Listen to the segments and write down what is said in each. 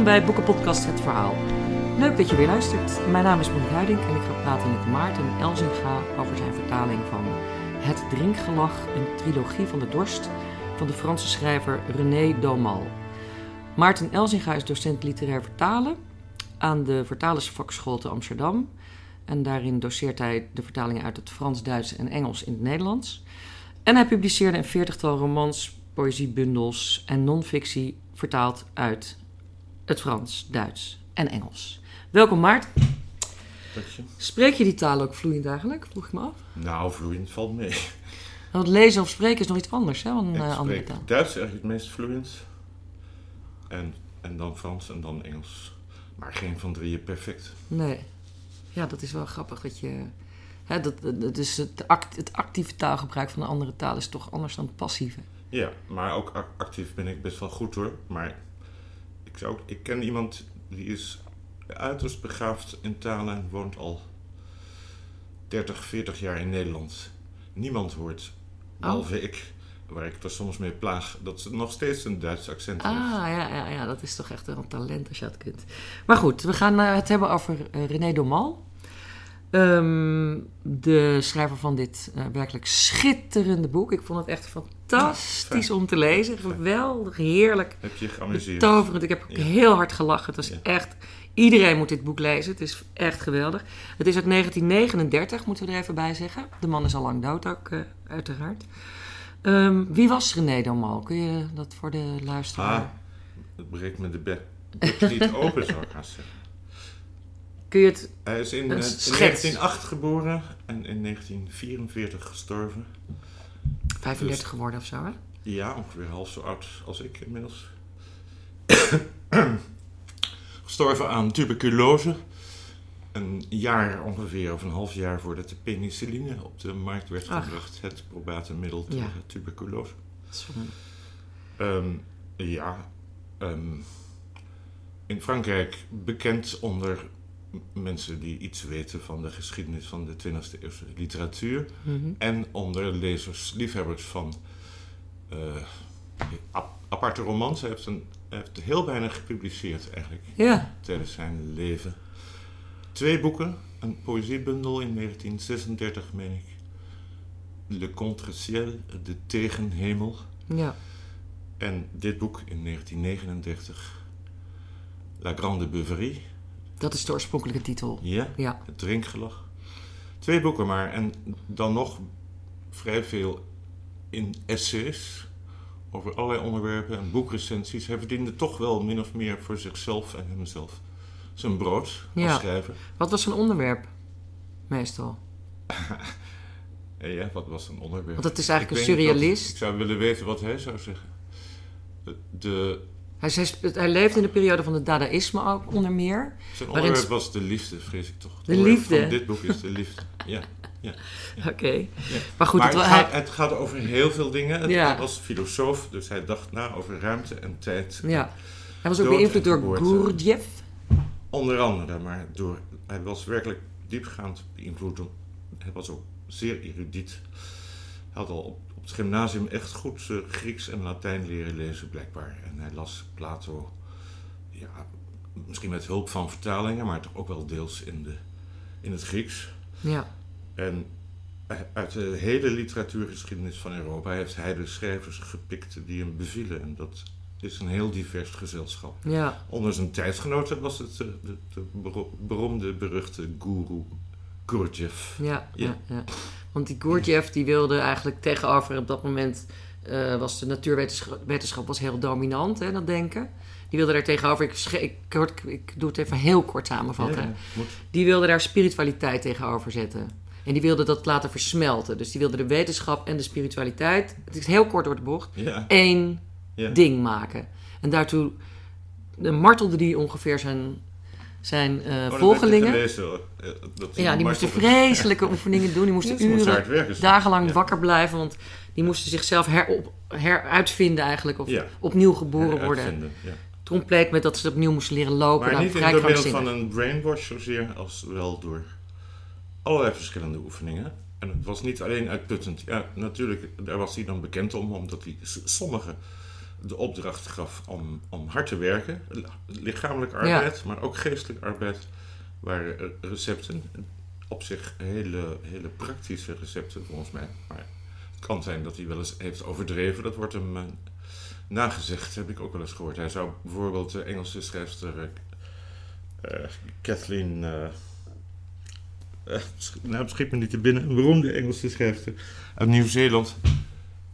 Welkom bij Boekenpodcast Het Verhaal. Leuk dat je weer luistert. Mijn naam is Monique Huiding en ik ga praten met Maarten Elzinga over zijn vertaling van Het Drinkgelag, een trilogie van de dorst van de Franse schrijver René Daumal. Maarten Elzinga is docent literair vertalen aan de Vertalersvakschool te Amsterdam. En daarin doseert hij de vertalingen uit het Frans, Duits en Engels in het Nederlands. En hij publiceerde een veertigtal romans, poëziebundels en non-fictie vertaald uit het Frans, Duits en Engels. Welkom Maarten. Dank Spreek je die taal ook vloeiend eigenlijk? Vroeg ik me af. Nou, vloeiend valt mee. Want lezen of spreken is nog iets anders hè, dan ik uh, andere taal. Duits eigenlijk het meest vloeiend. En, en dan Frans en dan Engels. Maar geen van drieën perfect. Nee. Ja, dat is wel grappig dat je... Hè, dat, dat, dus het, act, het actieve taalgebruik van een andere taal is toch anders dan het passieve. Ja, maar ook ac- actief ben ik best wel goed hoor. Maar ik, zou, ik ken iemand die is uiterst begaafd in talen en woont al 30, 40 jaar in Nederland. Niemand hoort, behalve ik, waar ik er soms mee plaag, dat ze nog steeds een Duits accent heeft. Ah, ja, ja, ja, dat is toch echt een talent als je dat kunt. Maar goed, we gaan eh, het hebben over eh, René Daumal. Ehm, de schrijver van dit eh, werkelijk schitterende boek. Ik vond het echt fantastisch om te lezen. Geweldig, heerlijk, Heb je geamuseerd? betoverend. Ik heb ook Ja. heel hard gelachen. Het was Ja. echt... Iedereen moet dit boek lezen. Het is echt geweldig. Het is uit 1939, moeten we er even bij zeggen. De man is al lang dood ook, eh, uiteraard. Ehm, wie was René Daumal? Kun je dat voor de luisteraar... Ah, het breekt me de bek bek niet open, zou ik gaan zeggen. Kun je het... Hij is in, Een eh, in schets. 1908 geboren en in 1944 gestorven. 35 Dus- geworden of zo, hè? Ja, ongeveer half zo oud als ik inmiddels. gestorven aan tuberculose. Een jaar ongeveer, of een half jaar voordat de penicilline op de markt werd Ach. gebracht. Het probate middel Ja. tegen tuberculose. Ehm, ja, ehm, in Frankrijk bekend onder mensen die iets weten van de geschiedenis van de 20e eeuwse literatuur. Mhm. En onder lezers, liefhebbers van ap- aparte romans. Hij heeft, een, hij heeft heel weinig gepubliceerd eigenlijk Ja, tijdens zijn leven. Twee boeken, een poëziebundel in 1936, meen ik. Le Contre-Ciel, De Tegenhemel. ja. En dit boek in 1939, La Grande Beuverie, Dat is de oorspronkelijke titel. ja, Ja, het drinkgelag. Twee boeken maar, en dan nog vrij veel in essays over allerlei onderwerpen en boekrecensies. Hij verdiende toch wel min of meer voor zichzelf en hemzelf zijn brood als Ja. schrijver. wat was zijn onderwerp? Meestal. Ja, wat was een onderwerp? Want het is eigenlijk Ik een surrealist. ik zou willen weten wat hij zou zeggen. De, Hij, hij leefde in de periode van het Dadaïsme ook onder meer. zijn onderwerp was de liefde, vrees ik toch. De liefde? Dit boek is de liefde. Ja. Oké. Maar goed, maar het, gaat, het gaat over heel veel dingen. Het, Ja. Hij was filosoof, dus hij dacht na over ruimte en tijd. ja. hij was ook beïnvloed door. Gurdjieff. Onder andere, maar door, hij was werkelijk diepgaand beïnvloed. door- Hij was ook zeer erudiet. Hij had al op het gymnasium echt goed eh, Grieks en Latijn leren lezen, blijkbaar. En hij las Plato, ja, misschien met hulp van vertalingen, maar toch ook wel deels in, de, in het Grieks. Ja, En uit de hele literatuurgeschiedenis van Europa heeft hij de schrijvers gepikt die hem bevielen. En dat is een heel divers gezelschap. ja, Onder zijn tijdgenoten was het eh, de, de bero- beroemde, beruchte guru Gurdjieff. ja, ja, Ja. ja. Want die Gurdjieff die wilde eigenlijk tegenover op dat moment... eh, was de natuurwetenschap wetenschap was heel dominant, hè, dat denken. Die wilde daar tegenover... Ik, ik, kort- ik doe het even heel kort samenvatten. Ja. Die wilde daar spiritualiteit tegenover zetten. En die wilde dat laten versmelten. Dus die wilde de wetenschap en de spiritualiteit... Het is heel kort door de bocht. Ja, één ding maken. En daartoe eh, martelde die ongeveer zijn, zijn Oh, je volgelingen. Ja, die moesten vreselijke oefeningen doen. Die moesten Ja, uren, werken, dagenlang Ja. wakker blijven. Want die moesten zichzelf herop, heruitvinden eigenlijk. Of Ja. opnieuw geboren worden. Compleet met dat ze opnieuw moesten leren lopen. Maar Nou, niet vrij door middel van een brainwash zozeer als wel door allerlei verschillende oefeningen. En het was niet alleen uitputtend. Ja, natuurlijk, daar was hij dan bekend om, omdat hij sommige de opdracht gaf om, om hard te werken. Lichamelijk arbeid, maar ook geestelijk arbeid. Waren recepten. Op zich hele, hele praktische recepten volgens mij. Maar het kan zijn dat hij wel eens heeft overdreven. Dat wordt hem uh, nagezegd, heb ik ook wel eens gehoord. Hij zou bijvoorbeeld de Engelse schrijfster uh, Kathleen. nou, het schiet me niet te binnen. Een beroemde Engelse schrijfster uit Nieuw-Zeeland.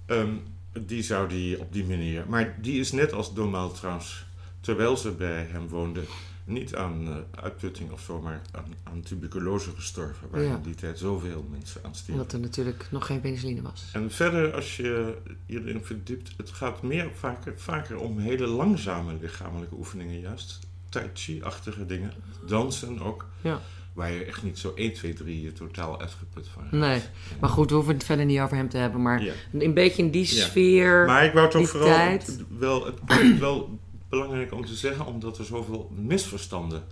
Um, die zou die op die manier. Maar die is net als Domal trouwens, terwijl ze bij hem woonde, niet aan uh, uitputting of zo, maar aan, aan tuberculose gestorven. Waar in die tijd zoveel mensen aan stierven. Omdat er natuurlijk nog geen penicilline was. En verder, als je hierin verdiept, het gaat meer vaker, vaker om hele langzame lichamelijke oefeningen, juist. Tai chi-achtige dingen. Dansen ook. Ja waar je echt niet zo 1, 2, 3 totaal uitgeput van Nee, maar goed, we hoeven het verder niet over hem te hebben. Maar een beetje in die sfeer. Ja. Maar ik wou toch vooral tijd. wel, het, wel belangrijk om te zeggen, omdat er zoveel misverstanden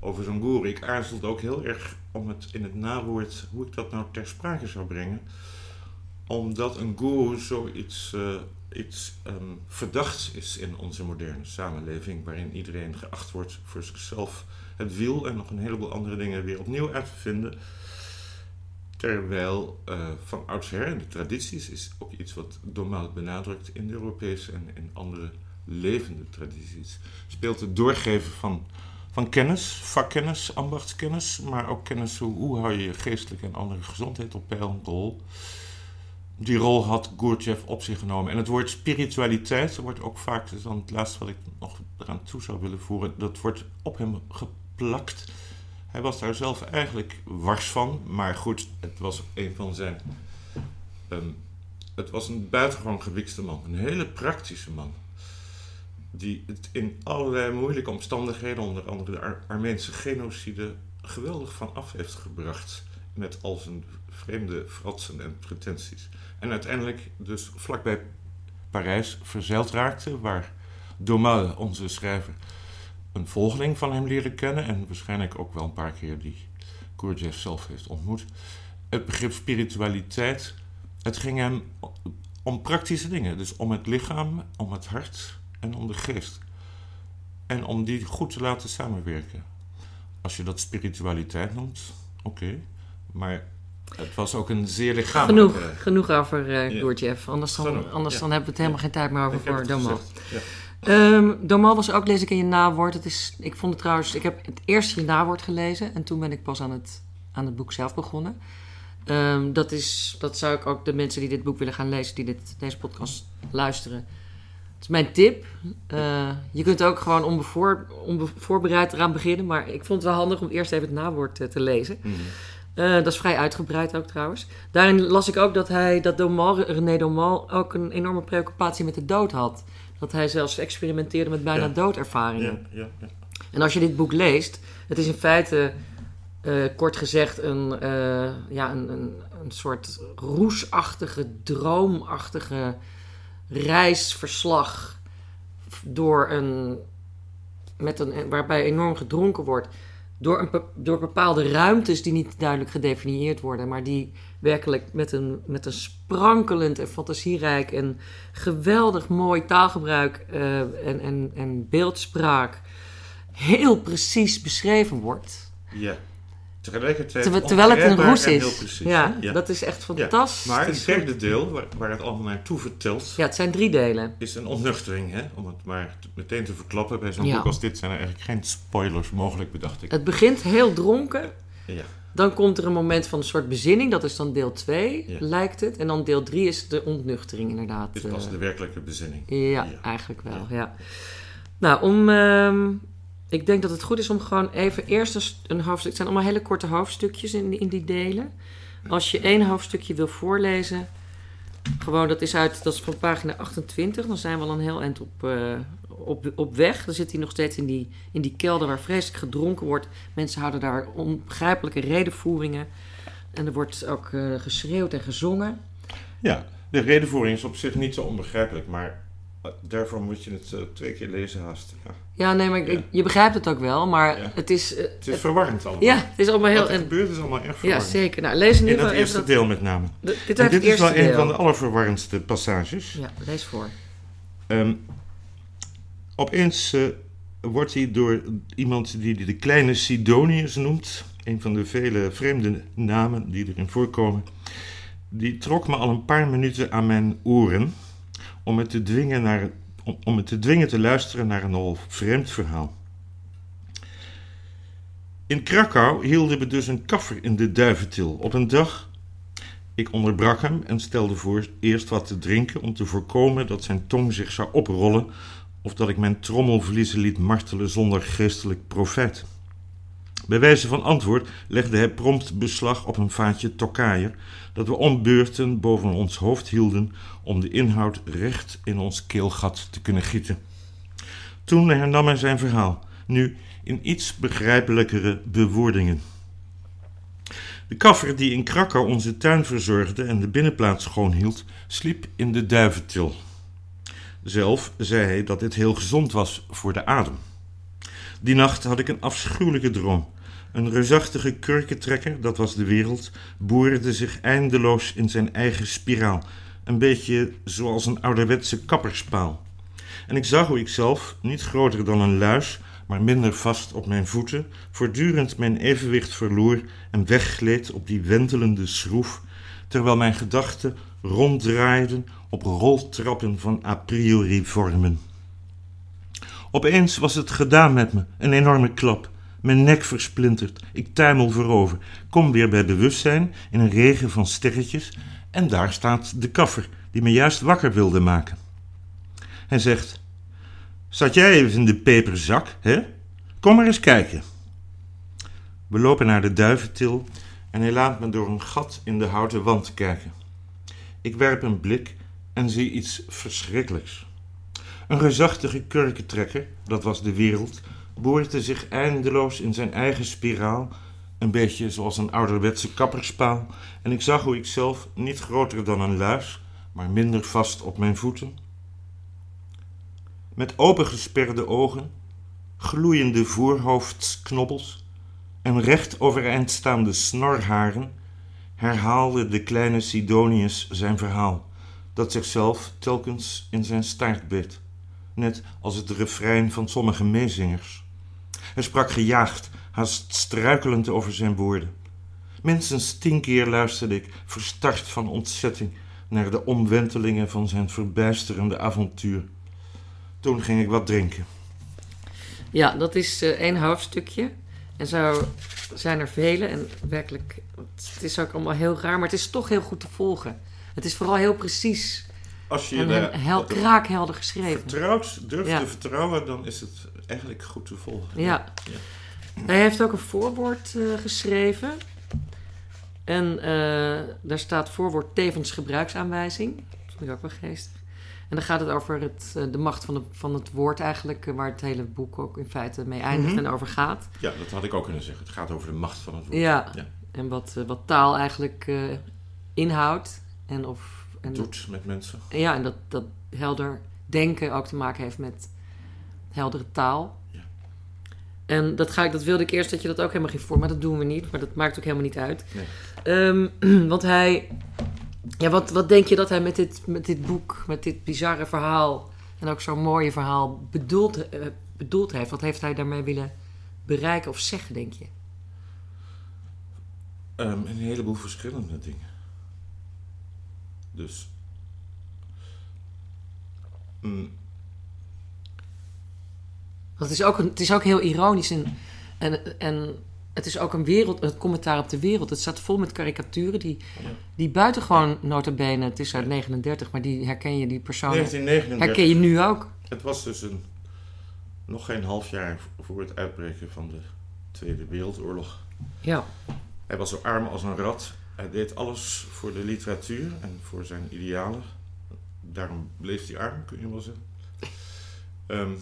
over zo'n guru. Ik aarzelde ook heel erg om het in het nawoord, hoe ik dat nou ter sprake zou brengen. Omdat een guru zoiets uh, iets um, verdachts is in onze moderne samenleving, waarin iedereen geacht wordt voor zichzelf het wiel en nog een heleboel andere dingen weer opnieuw uit te vinden. Terwijl uh, van oudsher, de tradities, is ook iets wat Domal benadrukt in de Europese en in andere levende tradities, speelt het doorgeven van, van kennis, vakkennis, ambachtskennis, maar ook kennis hoe, hoe hou je je geestelijke en andere gezondheid op peil een rol. Die rol had Gurdjieff op zich genomen. En het woord spiritualiteit wordt ook vaak, is dan het laatste wat ik nog eraan toe zou willen voeren, dat wordt op hem gepakt plakt. Hij was daar zelf eigenlijk wars van, maar goed, het was een van zijn. Um, het was een buitengewoon gewikste man, een hele praktische man. Die het in allerlei moeilijke omstandigheden, onder andere de Ar Armeense genocide, geweldig van af heeft gebracht. Met al zijn vreemde fratsen en pretenties. En uiteindelijk dus vlakbij Parijs verzeild raakte, waar Domal, onze schrijver, een volgeling van hem leren kennen en waarschijnlijk ook wel een paar keer die Gurdjieff zelf heeft ontmoet. Het begrip spiritualiteit, het ging hem om praktische dingen. Dus om het lichaam, om het hart en om de geest. En om die goed te laten samenwerken. Als je dat spiritualiteit noemt, oké. Maar het was ook een zeer lichamelijk... Genoeg, genoeg over uh, Gurdjieff. Anders, dan, anders dan hebben we het helemaal geen tijd meer over voor Domal. Um, Domal was ook, lees ik in je nawoord. Het is, ik vond het trouwens, ik heb het eerst je nawoord gelezen en toen ben ik pas aan het, aan het boek zelf begonnen. Um, dat, is, dat zou ik ook de mensen die dit boek willen gaan lezen, die dit, deze podcast luisteren. Het is mijn tip. Uh, je kunt ook gewoon onbevoor, onbevoorbereid eraan beginnen, maar ik vond het wel handig om eerst even het nawoord te, te lezen. Mm uh, dat is vrij uitgebreid ook trouwens. Daarin las ik ook dat hij, dat Domal, René Domal ook een enorme preoccupatie met de dood had. Dat hij zelfs experimenteerde met bijna doodervaringen. Ja, ja, en als je dit boek leest, het is in feite, uh, kort gezegd, een, uh, ja, een, een, een soort roesachtige, droomachtige reisverslag door een, met een, waarbij enorm gedronken wordt. Door, een, door bepaalde ruimtes die niet duidelijk gedefinieerd worden, maar die werkelijk met een, met een sprankelend en fantasierijk en geweldig mooi taalgebruik uh, en, en, en beeldspraak heel precies beschreven wordt. Ja. Tegelijkertijd Terwijl, terwijl het een roes is. Precies, ja, ja, dat is echt fantastisch. Ja. Maar het derde deel, waar, waar, het allemaal naartoe vertelt... Ja, het zijn drie delen. Is een ontnuchtering, hè? om het maar meteen te verklappen. Bij zo'n boek als dit zijn er eigenlijk geen spoilers mogelijk, bedacht ik. Het begint heel dronken. Ja. Dan komt er een moment van een soort bezinning, dat is dan deel 2, lijkt het. En dan deel 3 is de ontnuchtering, inderdaad. Dit was eh. de werkelijke bezinning. Ja, eigenlijk wel, ja. Nou, om. Uh, ik denk dat het goed is om gewoon even eerst een, hoofdstuk. Het zijn allemaal hele korte hoofdstukjes in, in die delen. Als je één hoofdstukje wil voorlezen, gewoon, dat is uit, dat is van pagina 28. Dan zijn we al een heel eind op, uh, op, op weg. Dan zit hij nog steeds in die, in die kelder waar vreselijk gedronken wordt. Mensen houden daar onbegrijpelijke redenvoeringen. En er wordt ook uh, geschreeuwd en gezongen. Ja, de redenvoering is op zich niet zo onbegrijpelijk, maar eh, daarvoor moet je het twee keer lezen haast. Ja, ja nee, maar ja. je begrijpt het ook wel, maar ja. het is... Uh, het is verwarrend allemaal. Ja, het is allemaal heel... Wat er gebeurt is allemaal erg verwarrend. Ja, zeker. Nou, lees in ieder geval In het eerste deel met name. De, dit, dit is wel deel. een van de allerverwarrendste passages. Ja, lees voor. Um, Opeens uh, wordt hij door iemand die hij de kleine Sidonius noemt, een van de vele vreemde namen die erin voorkomen, die trok me al een paar minuten aan mijn oren om me te dwingen, naar, om, me te, dwingen te luisteren naar een al vreemd verhaal. In Krakau hielden we dus een kaffer in de duiventil op een dag. Ik onderbrak hem en stelde voor eerst wat te drinken om te voorkomen dat zijn tong zich zou oprollen of dat ik mijn trommelvliezen liet martelen zonder geestelijk profijt. Bij wijze van antwoord legde hij prompt beslag op een vaatje tokkaier dat we om beurten boven ons hoofd hielden om de inhoud recht in ons keelgat te kunnen gieten. Toen hernam hij zijn verhaal, nu in iets begrijpelijkere bewoordingen. De kaffer die in Krakau onze tuin verzorgde en de binnenplaats schoon hield, sliep in de duiventil. Zelf zei hij dat dit heel gezond was voor de adem. Die nacht had ik een afschuwelijke droom. Een reusachtige kurkentrekker, dat was de wereld, boorde zich eindeloos in zijn eigen spiraal, een beetje zoals een ouderwetse kapperspaal. En ik zag hoe ik zelf, niet groter dan een luis, maar minder vast op mijn voeten, voortdurend mijn evenwicht verloor en weggleed op die wentelende schroef, terwijl mijn gedachten ronddraaiden op roltrappen van a priori vormen. Opeens was het gedaan met me, een enorme klap. Mijn nek versplinterd, ik tuimel voorover, kom weer bij bewustzijn in een regen van sterretjes en daar staat de kaffer die me juist wakker wilde maken. Hij zegt: Zat jij even in de peperzak, hè? Kom maar eens kijken. We lopen naar de duiventil en hij laat me door een gat in de houten wand kijken. Ik werp een blik en zie iets verschrikkelijks. Een reusachtige kurkentrekker, dat was de wereld, boorde zich eindeloos in zijn eigen spiraal, een beetje zoals een ouderwetse kapperspaal, en ik zag hoe ik zelf, niet groter dan een luis, maar minder vast op mijn voeten, met opengesperde ogen, gloeiende voorhoofdsknobbels en recht overeind staande snorharen, herhaalde de kleine Sidonius zijn verhaal, dat zichzelf telkens in zijn staart beet, net als het refrein van sommige meezingers. Hij sprak gejaagd, haast struikelend over zijn woorden. Minstens tien keer luisterde ik, verstart van ontzetting, naar de omwentelingen van zijn verbijsterende avontuur. Toen ging ik wat drinken. Ja, dat is uh, één hoofdstukje. En zo zijn er vele. En werkelijk, het is ook allemaal heel raar, maar het is toch heel goed te volgen. Het is vooral heel precies. Als je en hel, kraakhelder geschreven. Vertrouwt, durft te vertrouwen, dan is het eigenlijk goed te volgen. Ja. ja. Hij heeft ook een voorwoord uh, geschreven. En uh, daar staat voorwoord tevens gebruiksaanwijzing. Dat vind ik ook wel geestig. En dan gaat het over het, eh, de macht van, de, van het woord eigenlijk, waar het hele boek ook in feite mee eindigt mhm. en over gaat. Ja, dat had ik ook kunnen zeggen. Het gaat over de macht van het woord. Ja, ja. en wat, wat taal eigenlijk uh, inhoudt. En of, en Doet met mensen. Ja, en dat, dat helder denken ook te maken heeft met heldere taal. Ja. En dat, ga ik, dat wilde ik eerst dat je dat ook helemaal ging voor, maar dat doen we niet. Maar dat maakt ook helemaal niet uit. Nee. Um, want hij ja, wat, wat denk je dat hij met dit, met dit boek, met dit bizarre verhaal en ook zo'n mooie verhaal bedoeld, uh, bedoeld heeft? Wat heeft hij daarmee willen bereiken of zeggen, denk je? Um, een heleboel verschillende dingen. Dus. Mm. Want het is ook, een, het is ook heel ironisch en, en, en het is ook een wereld, het commentaar op de wereld. Het staat vol met karikaturen die, ja. die buitengewoon nota bene, het is uit 39, maar die herken je, die persoon. 1939. Herken je nu ook? Het was dus een, nog geen half jaar voor het uitbreken van de Tweede Wereldoorlog. Ja. Hij was zo arm als een rat. Hij deed alles voor de literatuur en voor zijn idealen. Daarom bleef hij arm, kun je wel zeggen. Um,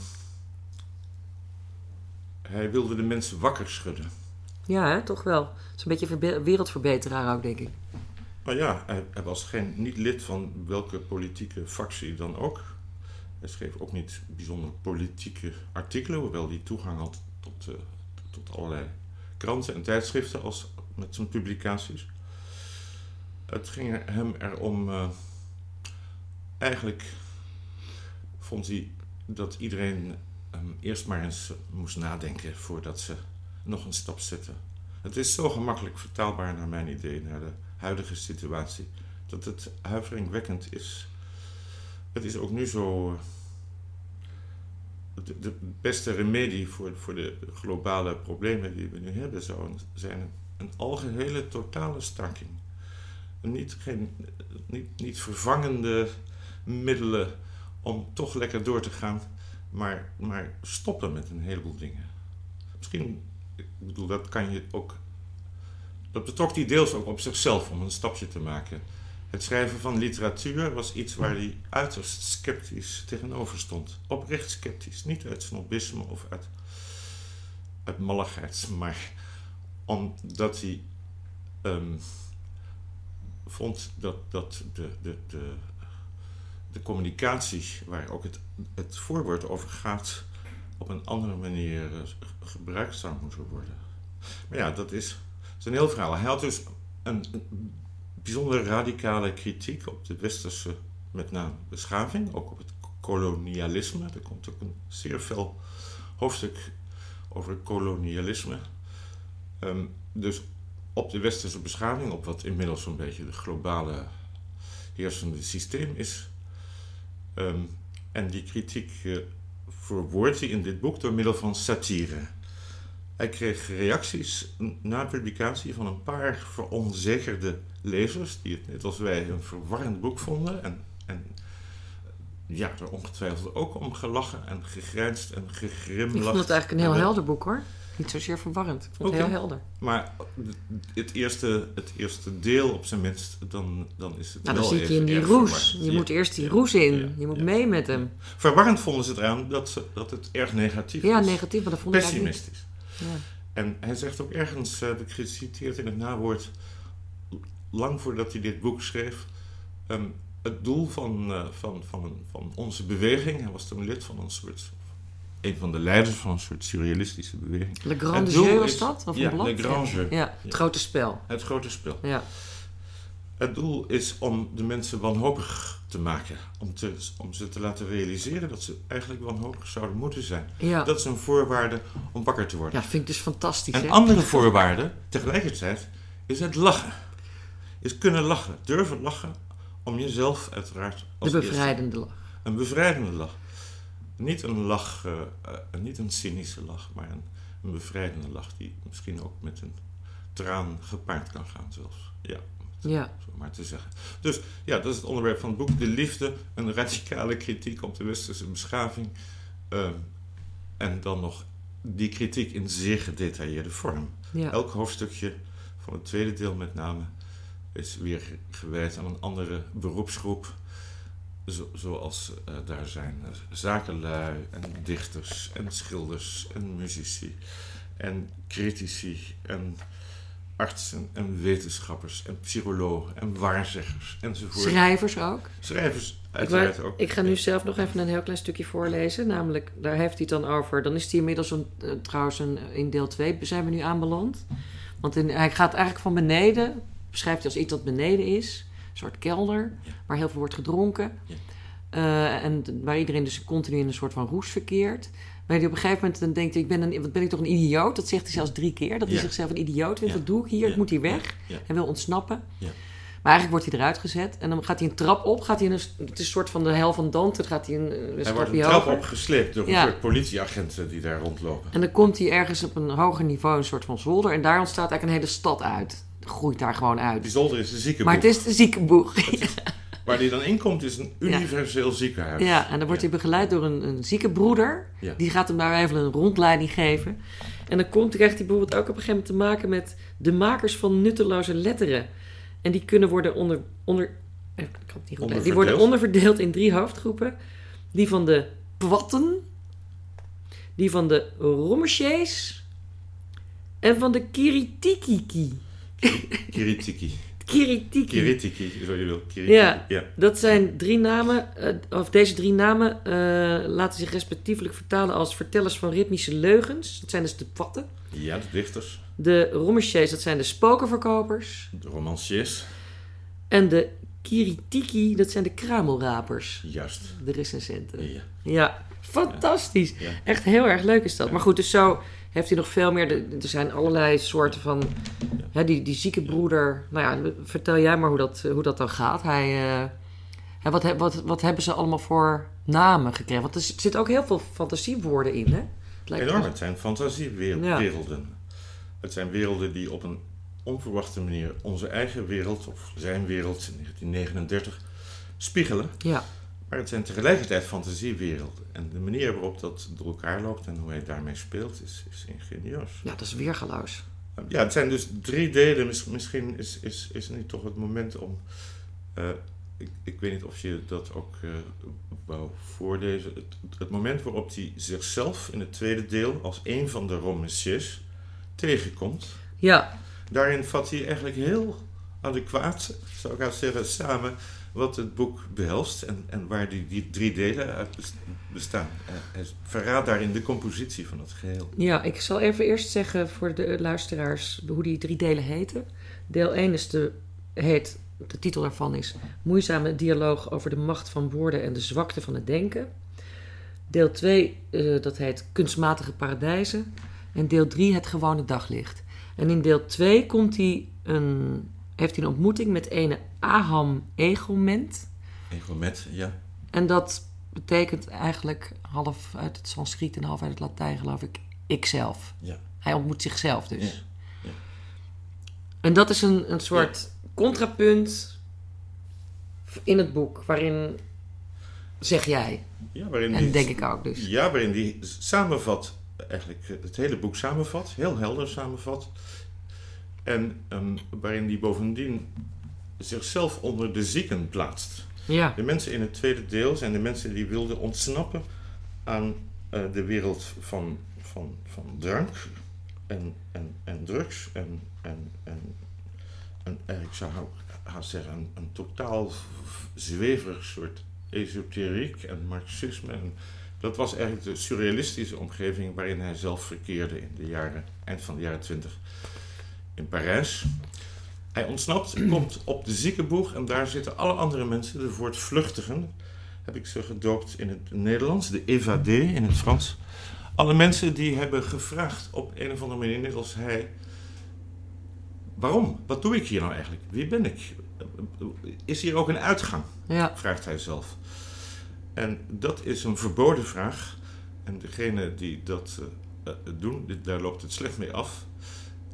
hij wilde de mensen wakker schudden. Ja, hè? toch wel. Het is een beetje wereldverbeteraar ook, denk ik. Nou ja, hij, was geen, niet lid van welke politieke fractie dan ook. Hij schreef ook niet bijzonder politieke artikelen, hoewel hij toegang had tot, uh, tot allerlei kranten en tijdschriften als, met zijn publicaties. Het ging hem erom. Uh, eigenlijk vond hij dat iedereen ehm, eerst maar eens moest nadenken voordat ze nog een stap zetten. Het is zo gemakkelijk vertaalbaar naar mijn idee, naar de huidige situatie, dat het huiveringwekkend is. Het is ook nu zo. eh, De, beste remedie voor, voor de globale problemen die we nu hebben zou zijn een algehele totale staking. Niet, geen, niet, niet vervangende middelen om toch lekker door te gaan, maar, maar stoppen met een heleboel dingen. Misschien, ik bedoel, dat kan je ook. Dat betrok hij deels ook op zichzelf om een stapje te maken. Het schrijven van literatuur was iets waar hij uiterst sceptisch tegenover stond. Oprecht sceptisch. Niet uit snobisme of uit, uit malligheid, maar omdat hij ehm, vond dat, dat de, de, de, de communicatie, waar ook het, het voorwoord over gaat, op een andere manier eh, gebruikt zou moeten worden. Maar ja, dat is, dat is een heel verhaal. Hij had dus een, bijzonder radicale kritiek op de westerse, met name beschaving, ook op het kolonialisme. Er komt ook een zeer fel hoofdstuk over kolonialisme. Um, dus op de westerse beschaving, op wat inmiddels zo'n beetje de globale heersende systeem is. Um, en die kritiek uh, verwoordt hij in dit boek door middel van satire. Hij kreeg reacties na publicatie van een paar veronzekerde lezers, die het net als wij een verwarrend boek vonden. En, en ja, er ongetwijfeld ook om gelachen en gegrijnst en gegrimlacht. Ik vond het eigenlijk een heel helder boek hoor. Niet zozeer verwarrend. Ik vond het heel helder. Maar het eerste, het eerste deel op zijn minst, dan, dan is het Nou, dan zit je in die roes. verwarrend. Je Ja. moet eerst die Ja. roes in. Ja. Je moet Ja. mee met hem. Verwarrend vonden ze het eraan dat, ze, dat het erg negatief Ja, is. negatief, maar dat vond ik eigenlijk niet. Pessimistisch. Ja. En hij zegt ook ergens, uh, ik geciteerd in het nawoord, lang voordat hij dit boek schreef, ehm, het doel van, uh, van, van, van onze beweging, hij was toen lid van een soort, een van de leiders van een soort surrealistische beweging. Le Grand Jeu was is- dat? Of ja, een blad? Le Grand ja. Jeu. Ja, het grote spel. Het grote spel. Ja. Het doel is om de mensen wanhopig te maken. Om, te, om ze te laten realiseren dat ze eigenlijk wanhopig zouden moeten zijn. Ja. Dat is een voorwaarde om wakker te worden. ja, vind ik dus fantastisch. Een andere voorwaarde, tegelijkertijd, is het lachen. Is kunnen lachen. Durven lachen om jezelf uiteraard De als eerste. bevrijdende lach. Een bevrijdende lach. Niet een lach, eh, eh, niet een cynische lach, maar een, een bevrijdende lach die misschien ook met een traan gepaard kan gaan zelfs. Ja, Ja. zo maar te zeggen. Dus ja, dat is het onderwerp van het boek. De liefde, een radicale kritiek op de westerse beschaving. Ehm, en dan nog die kritiek in zeer gedetailleerde vorm. Ja. Elk hoofdstukje van het tweede deel met name is weer gewijd aan een andere beroepsgroep. Zo, zoals eh, daar zijn eh, zakenlui en dichters en schilders en muzici en critici en artsen en wetenschappers en psychologen en waarzeggers enzovoort. Schrijvers ook. Schrijvers uiteraard ook. ik ga nu zelf nog even een heel klein stukje voorlezen. Namelijk, daar heeft hij het dan over. Dan is hij inmiddels een, eh, trouwens een, in deel 2 zijn we nu aanbeland. Want in, hij gaat eigenlijk van beneden, beschrijft hij als iets dat beneden is. Een soort kelder, Ja. waar heel veel wordt gedronken. Ja. Eh, en waar iedereen dus continu in een soort van roes verkeert. Waar hij op een gegeven moment dan denkt, ik ben, een, wat ben ik toch een idioot? Dat zegt hij zelfs drie keer. Dat hij zichzelf een idioot vindt. Wat doe ik hier? Ik moet hier weg. Hij wil ontsnappen. Ja. Maar eigenlijk wordt hij eruit gezet. En dan gaat hij een trap op. Gaat hij in een, het is een soort van de hel van Dante. Dan gaat hij een, een Hij wordt een trap hoger. opgesleept door een soort politieagenten die daar rondlopen. En dan komt hij ergens op een hoger niveau, een soort van zolder. En daar ontstaat eigenlijk een hele stad uit. Groeit daar gewoon Die uit. zolder is een ziekenboek. Maar het is de ziekenboeg. Waar die dan inkomt is een universeel ziekenhuis. Ja, en dan wordt hij begeleid door een, een ziekenbroeder. Die gaat hem daar even een rondleiding geven. En dan komt, krijgt hij bijvoorbeeld ook op een gegeven moment te maken met de makers van nutteloze letteren. En die kunnen worden onder. onder eh, ik kan het niet goed. Die worden Onderverdeeld. onderverdeeld in drie hoofdgroepen: die van de Pwatten, die van de Rommersjees en van de Kiritikiki. Kiritiki. Kiritiki. Kiritiki, zo je wil. Kiritiki. Ja. ja. Dat zijn drie namen, eh, of deze drie namen eh, laten zich respectievelijk vertalen als vertellers van ritmische leugens. Dat zijn dus de patten. Ja, de dichters, De Rommersjees, dat zijn de spokenverkopers. de romanciers. En de Kiritiki, dat zijn de kramelrapers. Juist. De recensenten. Ja. Ja, Fantastisch. Ja. Echt heel erg leuk is dat. Maar goed, dus zo heeft hij nog veel meer. Er zijn allerlei soorten van. Hè, die, die zieke broeder. Nou ja, vertel jij maar hoe dat, hoe dat dan gaat. Hij, hè, wat, wat, wat hebben ze allemaal voor namen gekregen? Want er zit ook heel veel fantasiewoorden in, hè? Het Enorm, het zijn fantasiewerelden. Het zijn werelden die op een onverwachte manier onze eigen wereld, of zijn wereld in 1939, spiegelen. Ja, Maar het zijn tegelijkertijd fantasiewerelden. En de manier waarop dat door elkaar loopt en hoe hij daarmee speelt, is, is ingenieus. ja, dat is weergaloos. Ja, het zijn dus drie delen. Mis- Misschien is, is, is nu toch het moment om. eh, ik, ik weet niet of je dat ook eh, wou voorlezen. Het, het moment waarop hij zichzelf in het tweede deel als een van de romanciers tegenkomt. Ja, Daarin vat hij eigenlijk heel adequaat, zou ik haast zeggen, samen wat het boek behelst en, en waar die, die drie delen uit bes- bestaan. Eh, Hij verraadt daarin de compositie van het geheel. ja, ik zal even eerst zeggen voor de luisteraars hoe die drie delen heten. Deel 1 is de, heet, de titel daarvan is Moeizame dialoog over de macht van woorden en de zwakte van het denken. Deel 2, eh, dat heet Kunstmatige paradijzen. En deel 3, Het gewone daglicht. En in deel 2 komt hij een, heeft hij een ontmoeting met ene Aham Egoment. Egomet, ja. En dat betekent eigenlijk half uit het Sanskriet en half uit het Latijn, geloof ik, ikzelf. ja. Hij ontmoet zichzelf dus. Ja, ja. En dat is een, een soort contrapunt in het boek, waarin, zeg jij, Ja, waarin en die, denk ik ook dus. Ja, waarin die samenvat, eigenlijk het hele boek samenvat, heel helder samenvat. En ehm, waarin die bovendien zichzelf onder de zieken plaatst. Ja, De mensen in het tweede deel zijn de mensen die wilden ontsnappen aan eh, de wereld van, van, van drank en, en, en drugs en, en, en, en ik zou haast zeggen een, een totaal zweverig soort esoteriek en marxisme. En dat was eigenlijk de surrealistische omgeving waarin hij zelf verkeerde in de jaren, eind van de jaren twintig in Parijs. Hij ontsnapt, komt op de ziekenboeg en daar zitten alle andere mensen, de voortvluchtigen, heb ik ze gedoopt in het Nederlands, de évadé in het Frans. Alle mensen die hebben gevraagd op een of andere manier, net als hij, waarom? Wat doe ik hier nou eigenlijk? Wie ben ik? Is hier ook een uitgang? ja, vraagt hij zelf. En dat is een verboden vraag. En degene die dat eh, eh, doen, daar loopt het slecht mee af.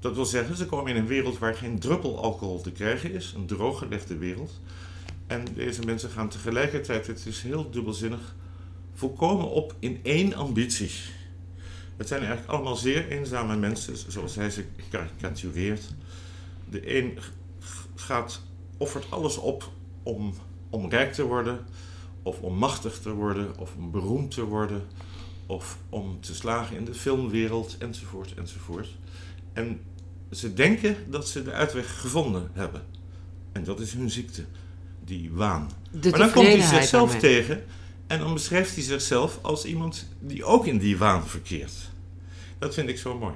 Dat wil zeggen, ze komen in een wereld waar geen druppel alcohol te krijgen is. Een drooggelegde wereld. En deze mensen gaan tegelijkertijd, het is heel dubbelzinnig, volkomen op in één ambitie. Het zijn eigenlijk allemaal zeer eenzame mensen, zoals hij ze karikatureert. De een gaat, offert alles op om, om rijk te worden, of om machtig te worden, of om beroemd te worden, of om te slagen in de filmwereld, enzovoort, enzovoort. En ze denken dat ze de uitweg gevonden hebben. En dat is hun ziekte, die waan. de maar dan komt hij zichzelf tegen en dan beschrijft hij zichzelf als iemand die ook in die waan verkeert. Dat vind ik zo mooi.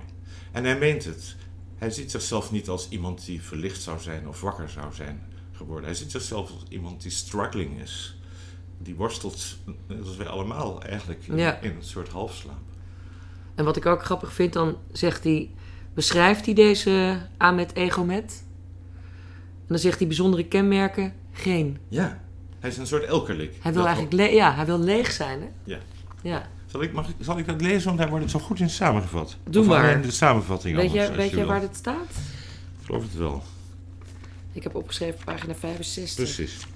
En hij meent het. Hij ziet zichzelf niet als iemand die verlicht zou zijn of wakker zou zijn geworden. Hij ziet zichzelf als iemand die struggling is. Die worstelt, net als wij allemaal eigenlijk, Ja. in een soort halfslaap. En wat ik ook grappig vind, dan zegt hij, beschrijft hij deze Ahmed Egomet? En dan zegt hij bijzondere kenmerken, geen. Ja, hij is een soort elkerlik. Hij wil Dat eigenlijk ja, hij wil leeg zijn, hè? Ja. Ja. Zal ik, mag ik, zal ik dat lezen? Want daar wordt het zo goed in samengevat. Doe Of maar. de samenvatting Weet anders, jij, als weet je waar dit staat? Ik geloof het wel. Ik heb opgeschreven pagina 65. Precies.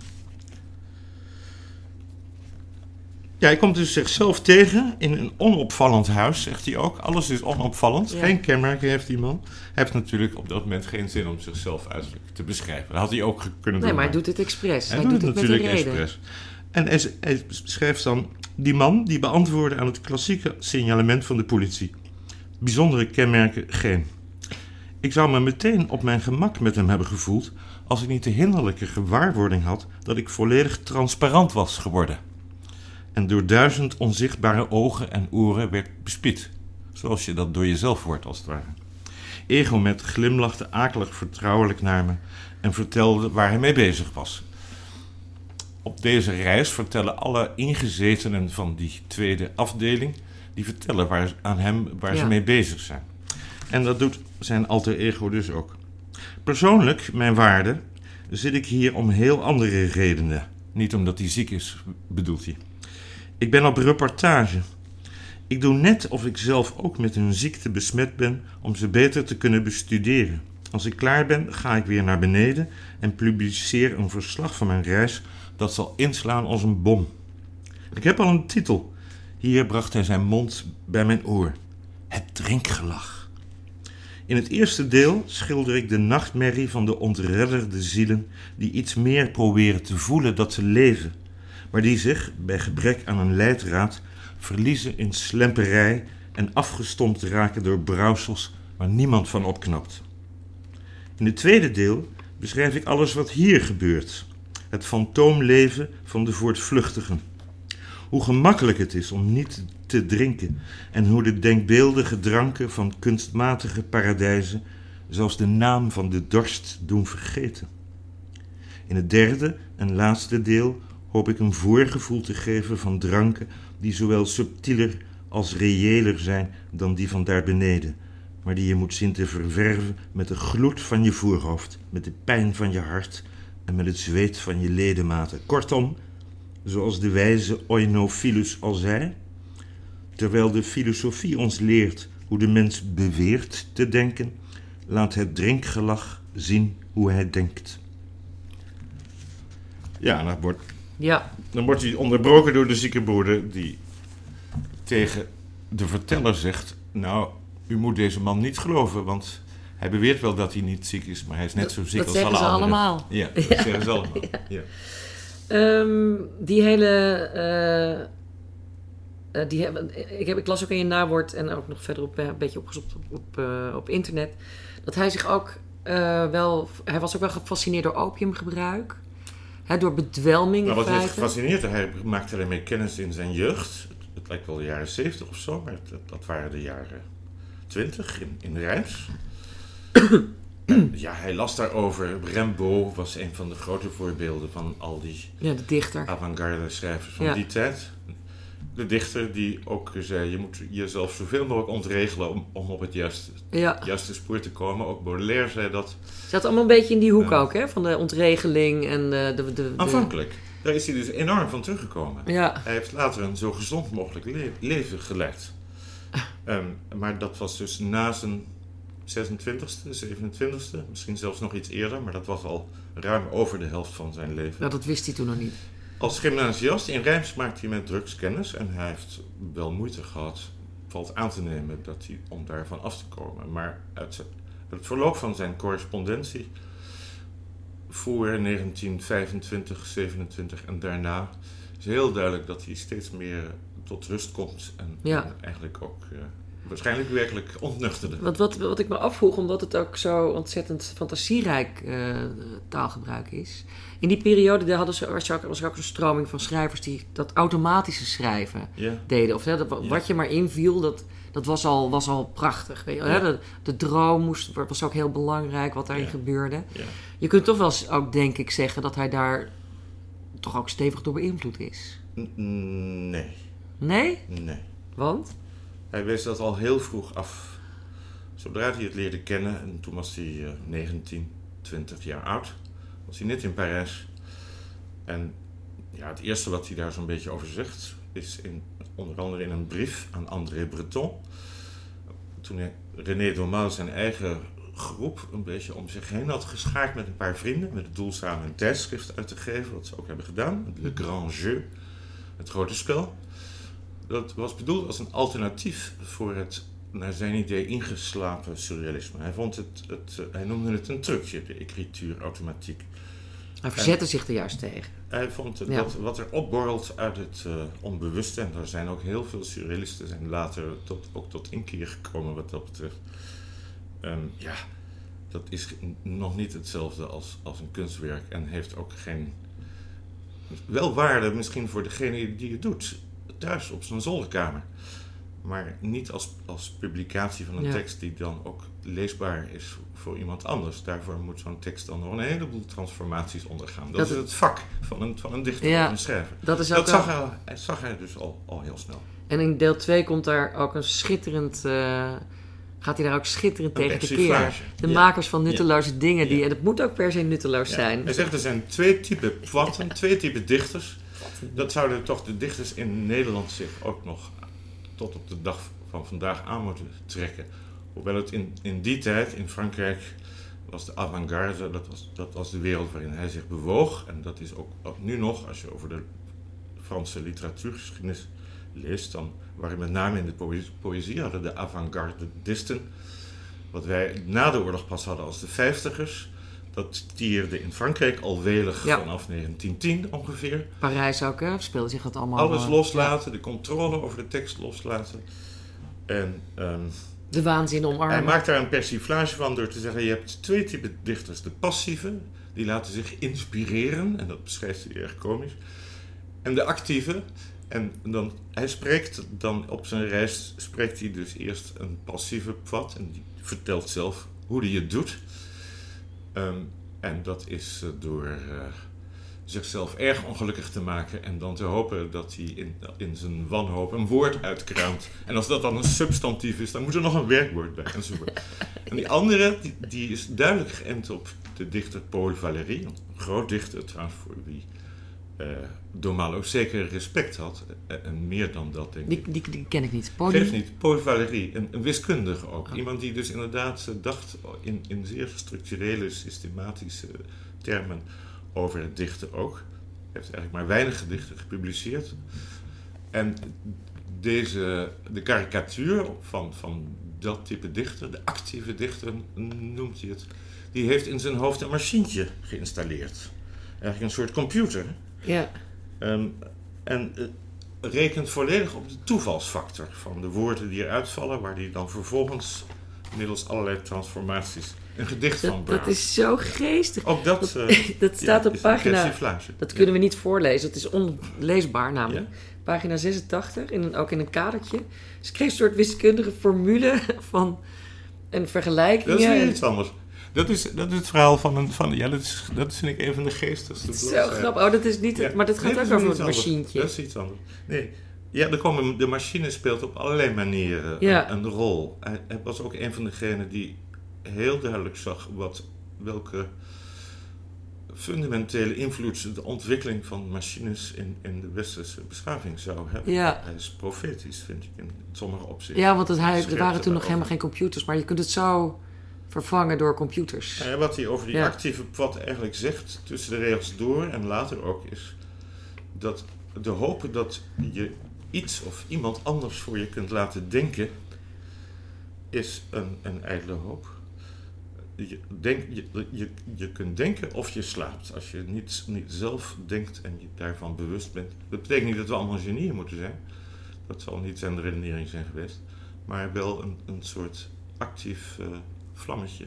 Ja, hij komt dus zichzelf tegen in een onopvallend huis, zegt hij ook. Alles is onopvallend. Ja. Geen kenmerken heeft die man. Hij heeft natuurlijk op dat moment geen zin om zichzelf uiterlijk te beschrijven. Dat had hij ook kunnen Nee, doen. maar hij doet het expres. hij Hij, doet doet het natuurlijk expres. En hij, hij schrijft dan... Die man die beantwoordde aan het klassieke signalement van de politie. Bijzondere kenmerken geen. Ik zou me meteen op mijn gemak met hem hebben gevoeld... als ik niet de hinderlijke gewaarwording had... dat ik volledig transparant was geworden. En door duizend onzichtbare ogen en oren werd bespied. Zoals je dat door jezelf wordt, als het ware. Egomet glimlachte akelig vertrouwelijk naar me... en vertelde waar hij mee bezig was. op deze reis vertellen alle ingezetenen van die tweede afdeling, die vertellen waar, aan hem waar ze mee bezig zijn. En dat doet zijn alter ego dus ook. Persoonlijk, mijn waarde, zit ik hier om heel andere redenen. Niet omdat hij ziek is, bedoelt hij. Ik ben op reportage. Ik doe net of ik zelf ook met een ziekte besmet ben om ze beter te kunnen bestuderen. Als ik klaar ben, ga ik weer naar beneden en publiceer een verslag van mijn reis dat zal inslaan als een bom. Ik heb al een titel. Hier bracht hij zijn mond bij mijn oor. Het drinkgelach. In het eerste deel schilder ik de nachtmerrie van de ontredderde zielen die iets meer proberen te voelen dat ze leven, maar die zich, bij gebrek aan een leidraad, verliezen in slemperij en afgestompt raken door brouwsels waar niemand van opknapt. In het tweede deel beschrijf ik alles wat hier gebeurt. Het fantoomleven van de voortvluchtigen. Hoe gemakkelijk het is om niet te drinken en hoe de denkbeeldige dranken van kunstmatige paradijzen zelfs de naam van de dorst doen vergeten. In het derde en laatste deel hoop ik een voorgevoel te geven van dranken die zowel subtieler als reëler zijn dan die van daar beneden, maar die je moet zien te ververven met de gloed van je voorhoofd, met de pijn van je hart en met het zweet van je ledematen. Kortom, zoals de wijze Oinophilus al zei, terwijl de filosofie ons leert hoe de mens beweert te denken, laat het drinkgelach zien hoe hij denkt. Ja, dan wordt, Ja, dan wordt hij onderbroken door de zieke broeder die tegen de verteller zegt: Nou, u moet deze man niet geloven, want hij beweert wel dat hij niet ziek is, maar hij is net zo ziek dat als alle ze anderen. allemaal. Ja, dat zeggen ze allemaal. Ja. Ehm, die hele. eh, eh, die hebben, ik, heb, ik las ook in je nawoord en ook nog verderop eh, een beetje opgezocht op, op, op internet. Dat hij zich ook wel. Hij was ook wel gefascineerd door opiumgebruik. Door bedwelming in wat heeft gefascineerd, hij maakte ermee kennis in zijn jeugd. Het, het lijkt wel de jaren 70 of zo, maar het- dat waren de jaren 20 in, in Rijms. En ja, hij las daarover. Rimbaud was een van de grote voorbeelden van al die Ja, de dichter. avant-garde schrijvers van Ja. die tijd. De dichter die ook zei, je moet jezelf zoveel mogelijk ontregelen om, om op het juiste, Ja. juiste spoor te komen. Ook Baudelaire zei dat. Zat allemaal een beetje in die hoek ook, hè? Van de ontregeling en de. de, de, Aanvankelijk. Daar is hij dus enorm van teruggekomen. Ja, Hij heeft later een zo gezond mogelijk le- leven geleid. Ehm, maar dat was dus na zijn 26e, 27e, misschien zelfs nog iets eerder, maar dat was al ruim over de helft van zijn leven. nou, dat wist hij toen nog niet. Als gymnasiast in Rijms maakte hij met drugs kennis en hij heeft wel moeite gehad, valt aan te nemen, dat hij, om daarvan af te komen. Maar uit het verloop van zijn correspondentie voor 1925, 27 en daarna is heel duidelijk dat hij steeds meer tot rust komt en, Ja. en eigenlijk ook eh, waarschijnlijk werkelijk ontnuchterde. Wat, wat, wat ik me afvroeg, omdat het ook zo ontzettend fantasierijk eh, taalgebruik is. In die periode daar hadden ze, was, er ook, was er ook een stroming van schrijvers die dat automatische schrijven deden. Of hè, dat, wat je maar inviel, dat, dat was, al, was al prachtig. Weet je, hè? De, de droom moest, was ook heel belangrijk wat daarin gebeurde. Je kunt toch wel eens ook, denk ik, zeggen dat hij daar toch ook stevig door beïnvloed is. Nee, Nee? nee. Want? Hij wees dat al heel vroeg af. Zodra hij het leerde kennen, en toen was hij eh, 19, 20 jaar oud, was hij net in Parijs. En ja, het eerste wat hij daar zo'n beetje over zegt, is in, onder andere in een brief aan André Breton. Toen René Domal zijn eigen groep een beetje om zich heen had geschaard met een paar vrienden, met het doel samen een tijdschrift uit te geven, wat ze ook hebben gedaan, Le Grand Jeu, het grote spel. Dat was bedoeld als een alternatief voor het, naar zijn idee, ingeslapen surrealisme. Hij, vond het, het, eh, hij noemde het een trucje, de écriture automatiek. Hij verzette zich er juist tegen. Hij vond Ja. dat wat er opborrelt uit het eh, onbewuste, en er zijn ook heel veel surrealisten zijn later tot, ook tot inkeer gekomen wat dat betreft. Ehm, ja, dat is nog niet hetzelfde als, als een kunstwerk en heeft ook geen. Wel waarde misschien voor degene die het doet, thuis op zijn zolderkamer. Maar niet als, als publicatie van een Ja. tekst die dan ook leesbaar is voor iemand anders. Daarvoor moet zo'n tekst dan nog een heleboel transformaties ondergaan. Dat, Dat- is het vak van een, van een dichter Ja. of een schrijver. Dat is ook Dat zag hij, hij zag hij dus al, al heel snel. En in deel 2 komt daar ook een schitterend. eh, gaat hij daar ook schitterend Een tegen de keer. De Ja. makers van nutteloze dingen. Die. En het moet ook per se nutteloos zijn. Hij zegt er zijn twee typen pwatten, twee typen dichters. Dat zouden toch de dichters in Nederland zich ook nog tot op de dag van vandaag aan moeten trekken. Hoewel het in, in die tijd in Frankrijk was de avant-garde, dat was, dat was de wereld waarin hij zich bewoog. En dat is ook, nu nog, als je over de Franse literatuurgeschiedenis leest, dan waren met name in de poëzie, poëzie hadden de avant-gardisten, wat wij na de oorlog pas hadden als de vijftigers, dat tierde in Frankrijk al welig Ja. vanaf 1910 ongeveer. Parijs ook, hè? Speelde zich dat allemaal. Alles eh, loslaten, de controle over de tekst loslaten. En ehm, De waanzin omarmen. hij maakt daar een persiflage van door te zeggen: je hebt twee typen dichters. De passieve, die laten zich inspireren, en dat beschrijft hij erg komisch. En de actieve, en dan, hij spreekt dan op zijn reis, spreekt hij dus eerst een passieve pad, en die vertelt zelf hoe hij het doet. Ehm, en dat is eh, door eh, zichzelf erg ongelukkig te maken en dan te hopen dat hij in, in zijn wanhoop een woord uitkraamt. En als dat dan een substantief is, dan moet er nog een werkwoord bij enzovoort. En die andere, die, die is duidelijk geënt op de dichter Paul Valéry, een groot dichter trouwens voor wie eh Domal ook zeker respect had. eh, En meer dan dat, denk ik. Die, die, ken ik niet. Poli. Geeft niet. Paul Valéry, een, een wiskundige ook. Oh. Iemand die dus inderdaad eh, dacht in, in zeer structurele, systematische termen over het dichten ook. Hij heeft eigenlijk maar weinig gedichten gepubliceerd. En deze, de karikatuur van, van dat type dichter, de actieve dichter noemt hij het, die heeft in zijn hoofd een machientje geïnstalleerd. Eigenlijk een soort computer. Ja. Ehm, en eh, rekent volledig op de toevalsfactor van de woorden die eruit vallen, waar die dan vervolgens middels allerlei transformaties een gedicht van Dat, dat is zo geestig. Ook dat, eh, Dat staat ja, op pagina. Dat Ja. kunnen we niet voorlezen. Het is onleesbaar namelijk. Ja. Pagina 86, in een, ook in een kadertje. Ze kreeg een soort wiskundige formule van een vergelijking. Dat is weer iets anders. Dat is, dat is het verhaal van een. Van, ja, dat, is, dat vind ik een van de geestigste Zo bladzijden. grappig. Oh, dat is niet het, Ja. maar dat gaat Nee, ook is over het machientje. Dat is iets anders. Nee. Ja, er komen, de machine speelt op allerlei manieren Ja. een, een rol. Hij, hij was ook een van degenen die heel duidelijk zag wat, welke fundamentele invloed de ontwikkeling van machines in, in de westerse beschaving zou hebben. Ja. Hij is profetisch, vind ik, in sommige opzichten. Ja, want het, hij, er waren toen nog helemaal geen computers. Maar je kunt het zo vervangen door computers. Ja, wat hij over die Ja. actieve pad eigenlijk zegt, tussen de regels door en later ook, is dat de hoop dat je iets of iemand anders voor je kunt laten denken, is een, een ijdele hoop. Je, denk, je, je, je kunt denken of je slaapt. Als je niet, niet zelf denkt en je daarvan bewust bent. Dat betekent niet dat we allemaal genieën moeten zijn. Dat zal niet zijn de redenering zijn geweest. Maar wel een, een soort actief eh, vlammetje.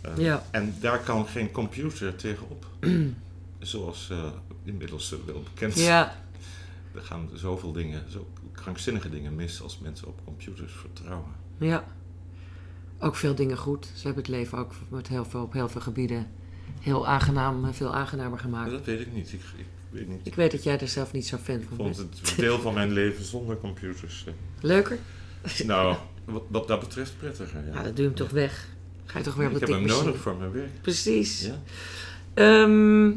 Eh, Ja. En daar kan geen computer tegenop. Zoals eh, inmiddels eh, wel bekend is. Ja, Er gaan zoveel dingen, zo krankzinnige dingen mis als mensen op computers vertrouwen. ja. Ook veel dingen goed. Ze hebben het leven ook met heel veel, op heel veel gebieden heel aangenaam, veel aangenamer Maar gemaakt. dat weet ik niet. Ik, ik weet niet. Ik weet dat jij er zelf niet zo fan Ik van vond bent. het deel van mijn leven zonder computers. Leuker? nou, wat, wat dat betreft prettiger. Ja. Ja, dat doe je hem toch weg. Ga je toch weer op ik de heb hem nodig voor mijn werk. Precies. Ja. Ehm,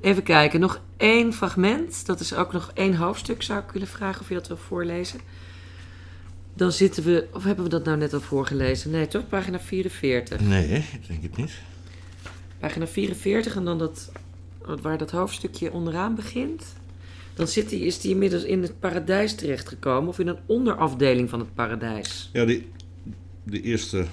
even kijken, nog één fragment. Dat is ook nog één hoofdstuk, zou ik willen vragen of je dat wil voorlezen. Dan zitten we, of hebben we dat nou net al voorgelezen? Nee, toch? Pagina 44. Nee, ik denk het niet. Pagina 44 en dan dat, waar dat hoofdstukje onderaan begint. Dan zit hij, is hij inmiddels in het paradijs terechtgekomen, of in een onderafdeling van het paradijs. Ja, die, de eerste.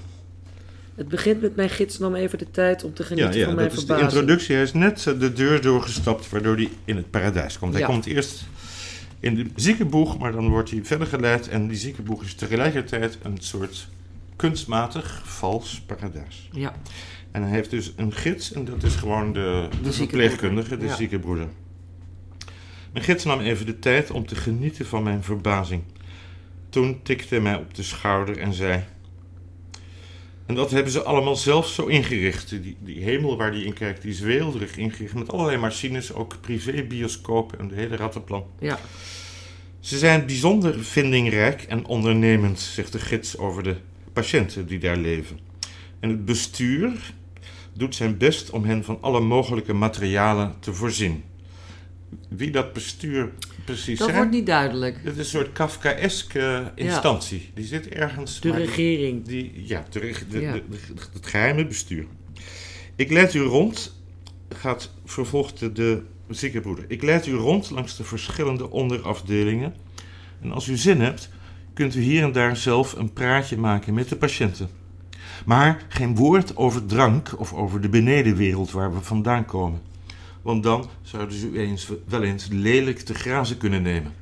Het begint met mijn gids nam even de tijd om te Ja, genieten ja van mijn dat is de introductie. Hij is net de deur doorgestapt waardoor hij in het paradijs komt. Hij Ja. komt eerst in de ziekenboeg, maar dan wordt hij verder geleid. En die ziekenboeg is tegelijkertijd een soort kunstmatig vals paradijs. Ja, En hij heeft dus een gids en dat is gewoon de, de, De verpleegkundige, de ja. ziekenbroeder. Mijn gids nam even de tijd om te genieten van mijn verbazing. toen tikte hij mij op de schouder en zei... En dat hebben ze allemaal zelf zo ingericht. Die, die hemel waar die in kijkt, die is weelderig ingericht. Met allerlei machines, ook privébioscopen en de hele rattenplan. Ja. Ze zijn bijzonder vindingrijk en ondernemend, zegt de gids over de patiënten die daar leven. En het bestuur doet zijn best om hen van alle mogelijke materialen te voorzien. Wie dat bestuur precies Dat zijn, wordt niet duidelijk. het is een soort Kafkaeske instantie. Die zit ergens. De regering. Die, ja, de, de, Ja. de- de- het geheime bestuur. Ik leid u rond, gaat vervolgt de, de ziekenbroeder. Ik leid u rond langs de verschillende onderafdelingen. En als u zin hebt, kunt u hier en daar zelf een praatje maken met de patiënten. Maar geen woord over drank of over de benedenwereld waar we vandaan komen. Want dan zouden ze u eens, wel eens lelijk te grazen kunnen nemen.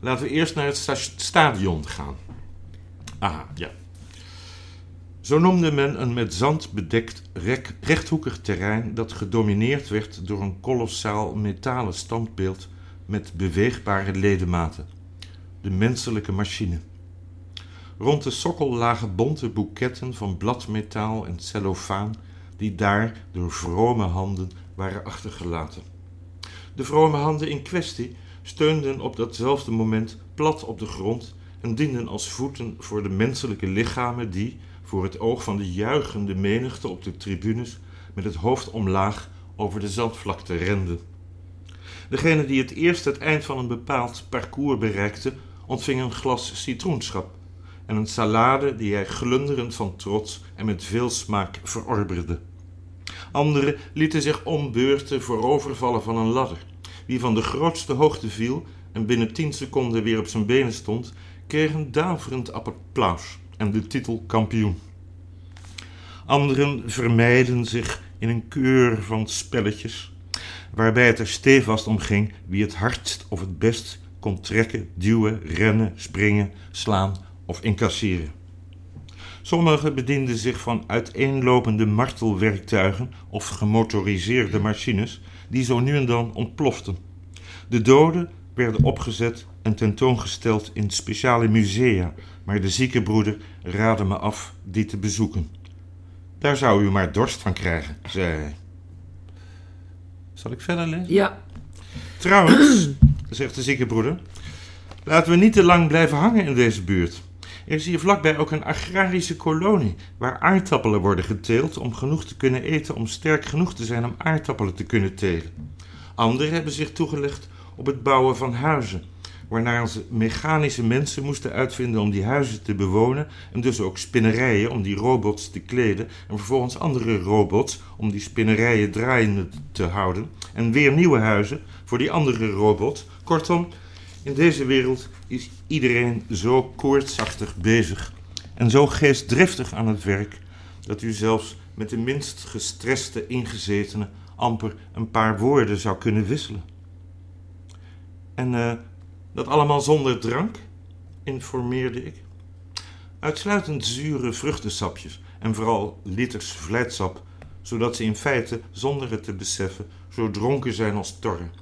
Laten we eerst naar het sta- stadion gaan. Aha, ja. Zo noemde men een met zand bedekt rechthoekig terrein dat gedomineerd werd door een kolossaal metalen standbeeld met beweegbare ledematen. De menselijke machine. Rond de sokkel lagen bonte boeketten van bladmetaal en cellofaan die daar door vrome handen waren achtergelaten. De vrome handen in kwestie steunden op datzelfde moment plat op de grond en dienden als voeten voor de menselijke lichamen die, voor het oog van de juichende menigte op de tribunes, met het hoofd omlaag over de zandvlakte renden. Degene die het eerst het eind van een bepaald parcours bereikte, ontving een glas citroenschap en een salade die hij glunderend van trots en met veel smaak verorberde. Anderen lieten zich om beurten voorovervallen van een ladder. Wie van de grootste hoogte viel en binnen tien seconden weer op zijn benen stond, kreeg een daverend applaus en de titel kampioen. Anderen vermeiden zich in een keur van spelletjes, waarbij het er stevast om ging wie het hardst of het best kon trekken, duwen, rennen, springen, slaan of incasseren. Sommigen bedienden zich van uiteenlopende martelwerktuigen of gemotoriseerde machines die zo nu en dan ontploften. De doden werden opgezet en tentoongesteld in speciale musea, maar de ziekenbroeder raadde me af die te bezoeken. Daar zou u maar dorst van krijgen, zei hij. Zal ik verder lezen? Ja. Trouwens, zegt de ziekenbroeder, laten we niet te lang blijven hangen in deze buurt. Er is hier vlakbij ook een agrarische kolonie waar aardappelen worden geteeld om genoeg te kunnen eten om sterk genoeg te zijn om aardappelen te kunnen telen. Anderen hebben zich toegelegd op het bouwen van huizen, waarnaar ze mechanische mensen moesten uitvinden om die huizen te bewonen en dus ook spinnerijen om die robots te kleden en vervolgens andere robots om die spinnerijen draaiende te houden en weer nieuwe huizen voor die andere robots. Kortom, in deze wereld is iedereen zo koortsachtig bezig en zo geestdriftig aan het werk dat u zelfs met de minst gestreste ingezetene amper een paar woorden zou kunnen wisselen. En eh, dat allemaal zonder drank, informeerde ik. Uitsluitend zure vruchtensapjes en vooral liters vlijtsap, zodat ze in feite, zonder het te beseffen, zo dronken zijn als torren.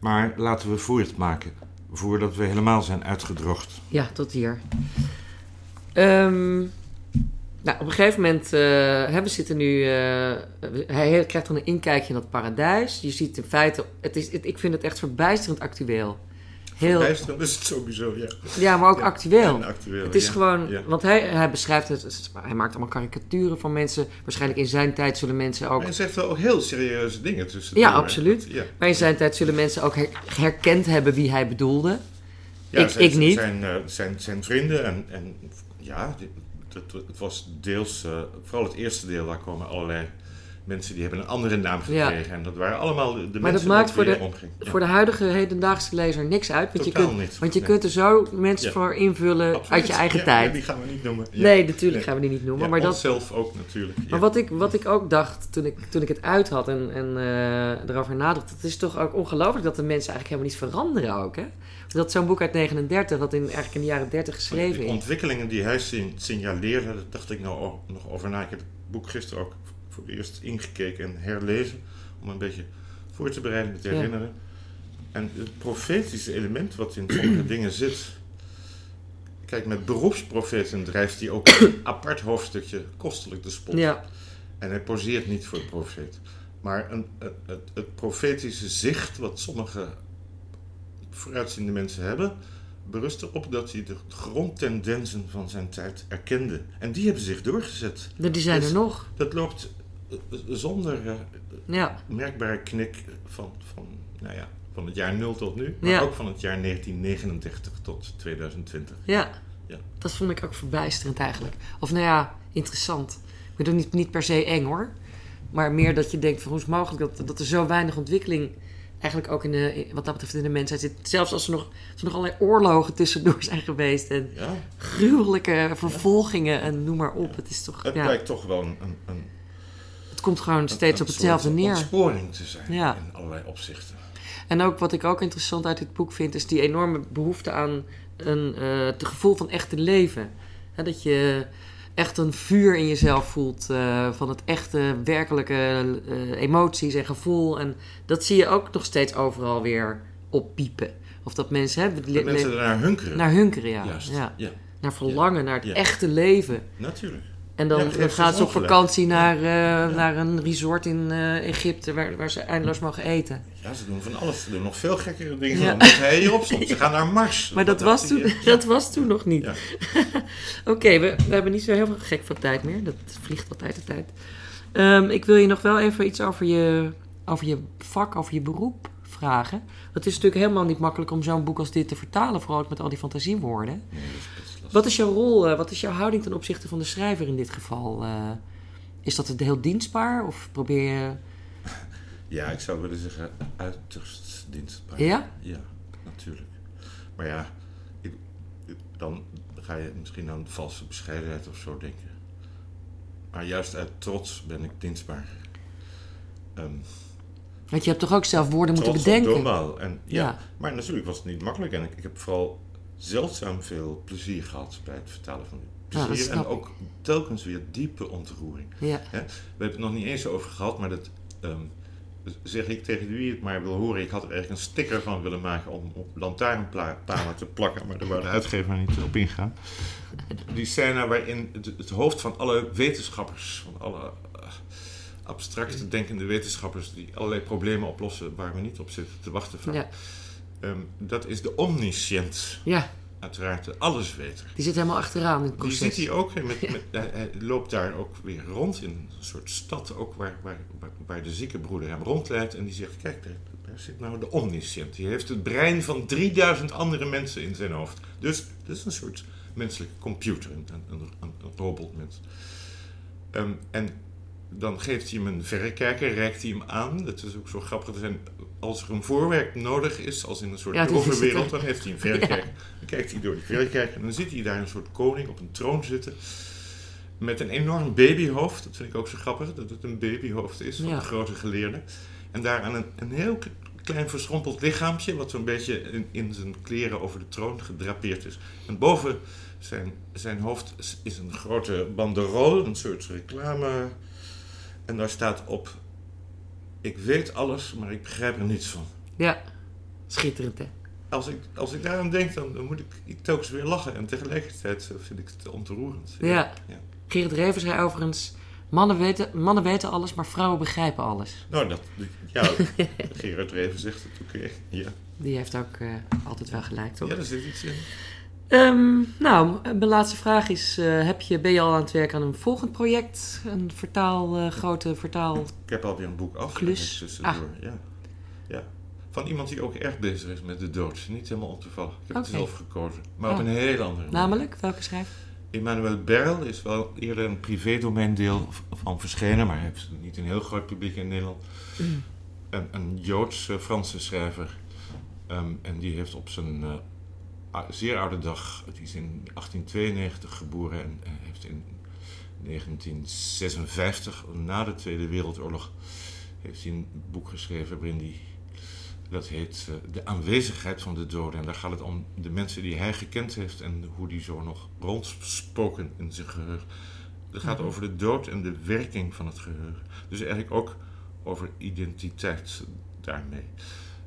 Maar laten we voortmaken, voordat we helemaal zijn uitgedroogd. Ja, tot hier. Ehm, nou, op een gegeven moment, hè, we zitten nu, eh, hij krijgt dan een inkijkje in dat paradijs. Je ziet in feite, het is, ik vind het echt verbijsterend actueel. Heel, is het sowieso, ja. ja, maar ook Ja, actueel. En actueel, Het is ja. gewoon, Ja. want hij, hij beschrijft het, hij maakt allemaal karikaturen van mensen. Waarschijnlijk in zijn tijd zullen mensen ook Maar hij zegt wel ook heel serieuze dingen tussen. Ja, absoluut. Maar in zijn tijd zullen mensen ook her- herkend hebben wie hij bedoelde. Ja, Ik- zijn, ik niet. Zijn, eh, zijn, zijn vrienden en, en ja, het, het was deels, eh, vooral het eerste deel, daar komen allerlei mensen die hebben een andere naam Ja. gekregen. En dat waren allemaal de, de dat mensen maakt met voor de- omging. Ja, Voor de huidige hedendaagse lezer niks uit. Want je kunt, want je Nee. kunt er zo mensen Ja. voor invullen Absoluut. uit je eigen tijd. die gaan we niet noemen. Nee, natuurlijk gaan we die niet noemen. Maar dat, onszelf ook natuurlijk. Maar wat ik, wat ik ook dacht toen ik, toen ik het uit had en, en eh, erover nadacht, het is toch ook ongelooflijk dat de mensen eigenlijk helemaal niet veranderen ook. Hè? Dat zo'n boek uit 39, dat in, eigenlijk in de jaren 30 geschreven De is. ontwikkelingen die hij signaleerde, daar dacht ik nou nog over na. Ik heb het boek gisteren ook voor het eerst ingekeken en herlezen. Om een beetje voor te bereiden, me te herinneren. En het profetische element wat in sommige dingen zit. kijk, met beroepsprofeten drijft hij ook een apart hoofdstukje kostelijk de spot. Ja, En hij poseert niet voor profeet. Maar een, het, het, profetische zicht, wat sommige vooruitziende mensen hebben, berust erop dat hij de grondtendensen van zijn tijd erkende. En die hebben zich doorgezet. die zijn Dus- er nog. Dat loopt zonder eh, Ja, merkbare knik van, van, nou ja, van het jaar 0 tot nu, maar Ja. ook van het jaar 1939 tot 2020. ja. Ja. Dat vond ik ook verbijsterend eigenlijk. Of nou ja, interessant. Ik bedoel niet, niet per se eng hoor. Maar meer dat je denkt van hoe is het mogelijk dat, dat er zo weinig ontwikkeling eigenlijk ook in de, wat dat betreft in de mensheid zit. Zelfs als er nog, als er nog allerlei oorlogen tussendoor zijn geweest en Ja, gruwelijke vervolgingen en noem maar op. Het is toch, het ja, blijkt toch wel een, een, komt gewoon steeds een op hetzelfde neer. ontsporing te zijn Ja. in allerlei opzichten. En ook wat ik ook interessant uit dit boek vind, is die enorme behoefte aan een, eh, het gevoel van echte leven. Dat je echt een vuur in jezelf voelt eh, van het echte, werkelijke eh, emoties en gevoel. En dat zie je ook nog steeds overal weer oppiepen. Of dat mensen hebben Dat mensen ernaar hunkeren. naar hunkeren, ja. Juist, ja. ja. Naar verlangen, naar het Ja. echte leven. Natuurlijk. En dan, Ja, dan geef ze gaan ze op vakantie naar, eh, naar een resort in eh, Egypte waar, waar ze eindeloos mogen eten. Ja, ze doen van alles. Ze doen nog veel gekkere dingen Ja. dan dat hij hierop stond. Ze gaan naar Mars. Maar dat was, toen, dat was toen nog niet. Ja. Oké, we, we hebben niet zo heel veel gek van tijd meer. Dat vliegt altijd de tijd. Ehm, ik wil je nog wel even iets over je, over je vak, over je beroep vragen. Het is natuurlijk helemaal niet makkelijk om zo'n boek als dit te vertalen, vooral met al die fantasiewoorden. Nee, dat is Wat is jouw rol, eh, wat is jouw houding ten opzichte van de schrijver in dit geval? Eh, is dat het heel dienstbaar of probeer je... Ja, ik zou willen zeggen uiterst dienstbaar. Ja? Ja, natuurlijk. Maar ja, ik, ik- dan ga je misschien aan valse bescheidenheid of zo denken. Maar juist uit trots ben ik dienstbaar. Ehm Want je hebt toch ook zelf woorden moeten bedenken? normaal. En, ja, Ja. Maar natuurlijk was het niet makkelijk. En ik, ik heb vooral zeldzaam veel plezier gehad bij het vertalen van dit. Plezier en ook telkens weer diepe ontroering. Ja? We hebben het nog niet eens over gehad, maar dat ehm, zeg ik tegen wie het maar wil horen. Ik had er eigenlijk een sticker van willen maken om op lantaarnpalen te plakken, maar daar wou de uitgever niet op ingaan. Die scène waarin het, het hoofd van alle wetenschappers, van alle eh, abstracte denkende wetenschappers die allerlei problemen oplossen waar we niet op zitten te wachten vaak. ja, Ehm, dat is de omniscient, ja, uiteraard de allesweter. die zit helemaal achteraan in het Die proces. ziet hij ook. Met, met, hij, hij loopt daar ook weer rond in een soort stad, ook waar, waar, de zieke broeder hem rondleidt. En die zegt: Kijk, daar, daar zit nou de omniscient. Die heeft het brein van 3000 andere mensen in zijn hoofd. Dus dat is een soort menselijke computer, een, een, een, een robotmens. Ehm, en dan geeft hij hem een verrekijker, reikt hij hem aan. Dat is ook zo grappig. Er zijn, als er een voorwerp nodig is, als in een soort Ja, overwereld, dan heeft hij een verrekijker. Dan kijkt hij door die verrekijker en dan ziet hij daar een soort koning op een troon zitten. Met een enorm babyhoofd. Dat vind ik ook zo grappig, dat het een babyhoofd is van Ja. een grote geleerde. En daar aan een, een heel klein verschrompeld lichaampje, wat zo'n beetje in, in zijn kleren over de troon gedrapeerd is. En boven zijn, zijn hoofd is- een grote banderole, een soort reclame. En daar staat op: Ik weet alles, maar ik begrijp er niets van. Ja, schitterend hè. Als ik, als ik daaraan denk, dan, dan moet ik, ik telkens weer lachen. En tegelijkertijd eh, vind ik het ontroerend. Ja. ja. Gerrit Reven zei overigens... Mannen weten, mannen weten alles, maar vrouwen begrijpen alles. Nou, dat, ja, Gerard Reven zegt het, oké. Ja. Die heeft ook eh, altijd wel gelijk, toch? ja, daar zit iets in. Ehm, nou, mijn laatste vraag is... eh, heb je, ben je al aan het werk aan een volgend project? Een vertaal, eh, grote vertaal... Ik heb alweer een boek af. Klus. tussendoor. Ah. Ja. ja. Van iemand die ook erg bezig is met de dood. Niet helemaal ontoevallig. Ik heb Oké. het zelf gekozen. Maar Oh. op een heel andere manier. Namelijk, welke schrijver? Emmanuel Berl is wel eerder een privédomeindeel van verschenen, maar hij heeft niet een heel groot publiek in Nederland. Mm. Een, een Joods-Franse schrijver. Ehm, en die heeft op zijn eh, a- zeer oude dag, die is in 1892 geboren en eh, heeft in 1956, na de Tweede Wereldoorlog, heeft hij een boek geschreven waarin hij dat heet eh, De aanwezigheid van de doden. En daar gaat het om de mensen die hij gekend heeft en hoe die zo nog rondspoken in zijn geheugen. Het gaat Mhm. over de dood en de werking van het geheugen. Dus eigenlijk ook over identiteit daarmee.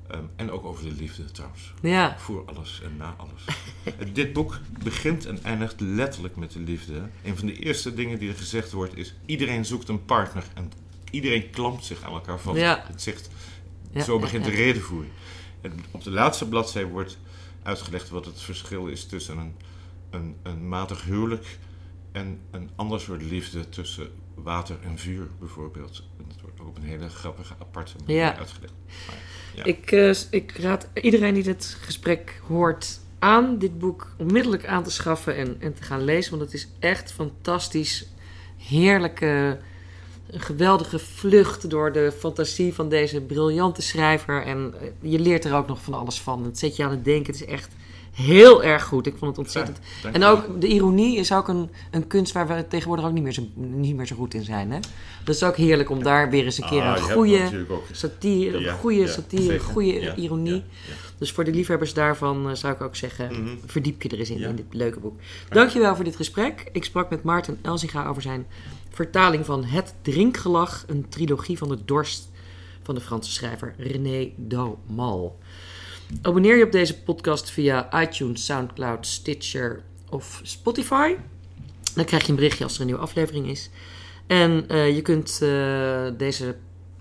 Ehm, en ook over de liefde trouwens. Ja. Voor alles en na alles. Dit boek begint en eindigt letterlijk met de liefde. Een van de eerste dingen die er gezegd wordt is... iedereen zoekt een partner en iedereen klampt zich aan elkaar vast. Ja. Het zegt, Ja, zo begint de redenvoering. En op de laatste bladzij wordt uitgelegd wat het verschil is tussen een, een, een matig huwelijk... en een ander soort liefde tussen water en vuur bijvoorbeeld. En dat wordt ook op een hele grappige, aparte manier Ja. uitgelegd. Maar, ja. Ik, eh, ik raad iedereen die dit gesprek hoort aan dit boek onmiddellijk aan te schaffen en, en te gaan lezen. Want het is echt fantastisch. Heerlijke, een geweldige vlucht door de fantasie van deze briljante schrijver. En eh, je leert er ook nog van alles van. Het zet je aan het denken. Het is echt heel erg goed. Ik vond het ontzettend. Ja, En ook de ironie is ook een, een kunst waar we tegenwoordig ook niet meer, zo, niet meer zo goed in zijn. Hè? Dat is ook heerlijk om daar weer eens een keer Ah, een goede satire, Ja, goede ja, satire, goede ironie. Dus voor de liefhebbers daarvan eh, zou ik ook zeggen, Mhm. verdiep je er eens in, in dit leuke boek. Dankjewel voor dit gesprek. Ik sprak met Maarten Elzinga over zijn vertaling van Het Drinkgelag, een trilogie van de dorst van de Franse schrijver René Daumal. Abonneer je op deze podcast via iTunes, Soundcloud, Stitcher of Spotify. Dan krijg je een berichtje als er een nieuwe aflevering is. En eh, je kunt eh, deze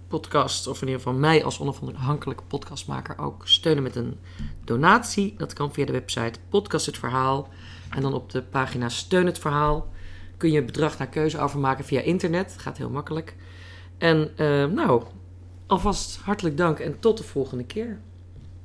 podcast, of in ieder geval mij als onafhankelijke podcastmaker, ook steunen met een donatie. Dat kan via de website Podcast het Verhaal. En dan op de pagina Steun het Verhaal kun je bedrag naar keuze overmaken via internet. Gaat heel makkelijk. En eh, nou, alvast hartelijk dank en tot de volgende keer.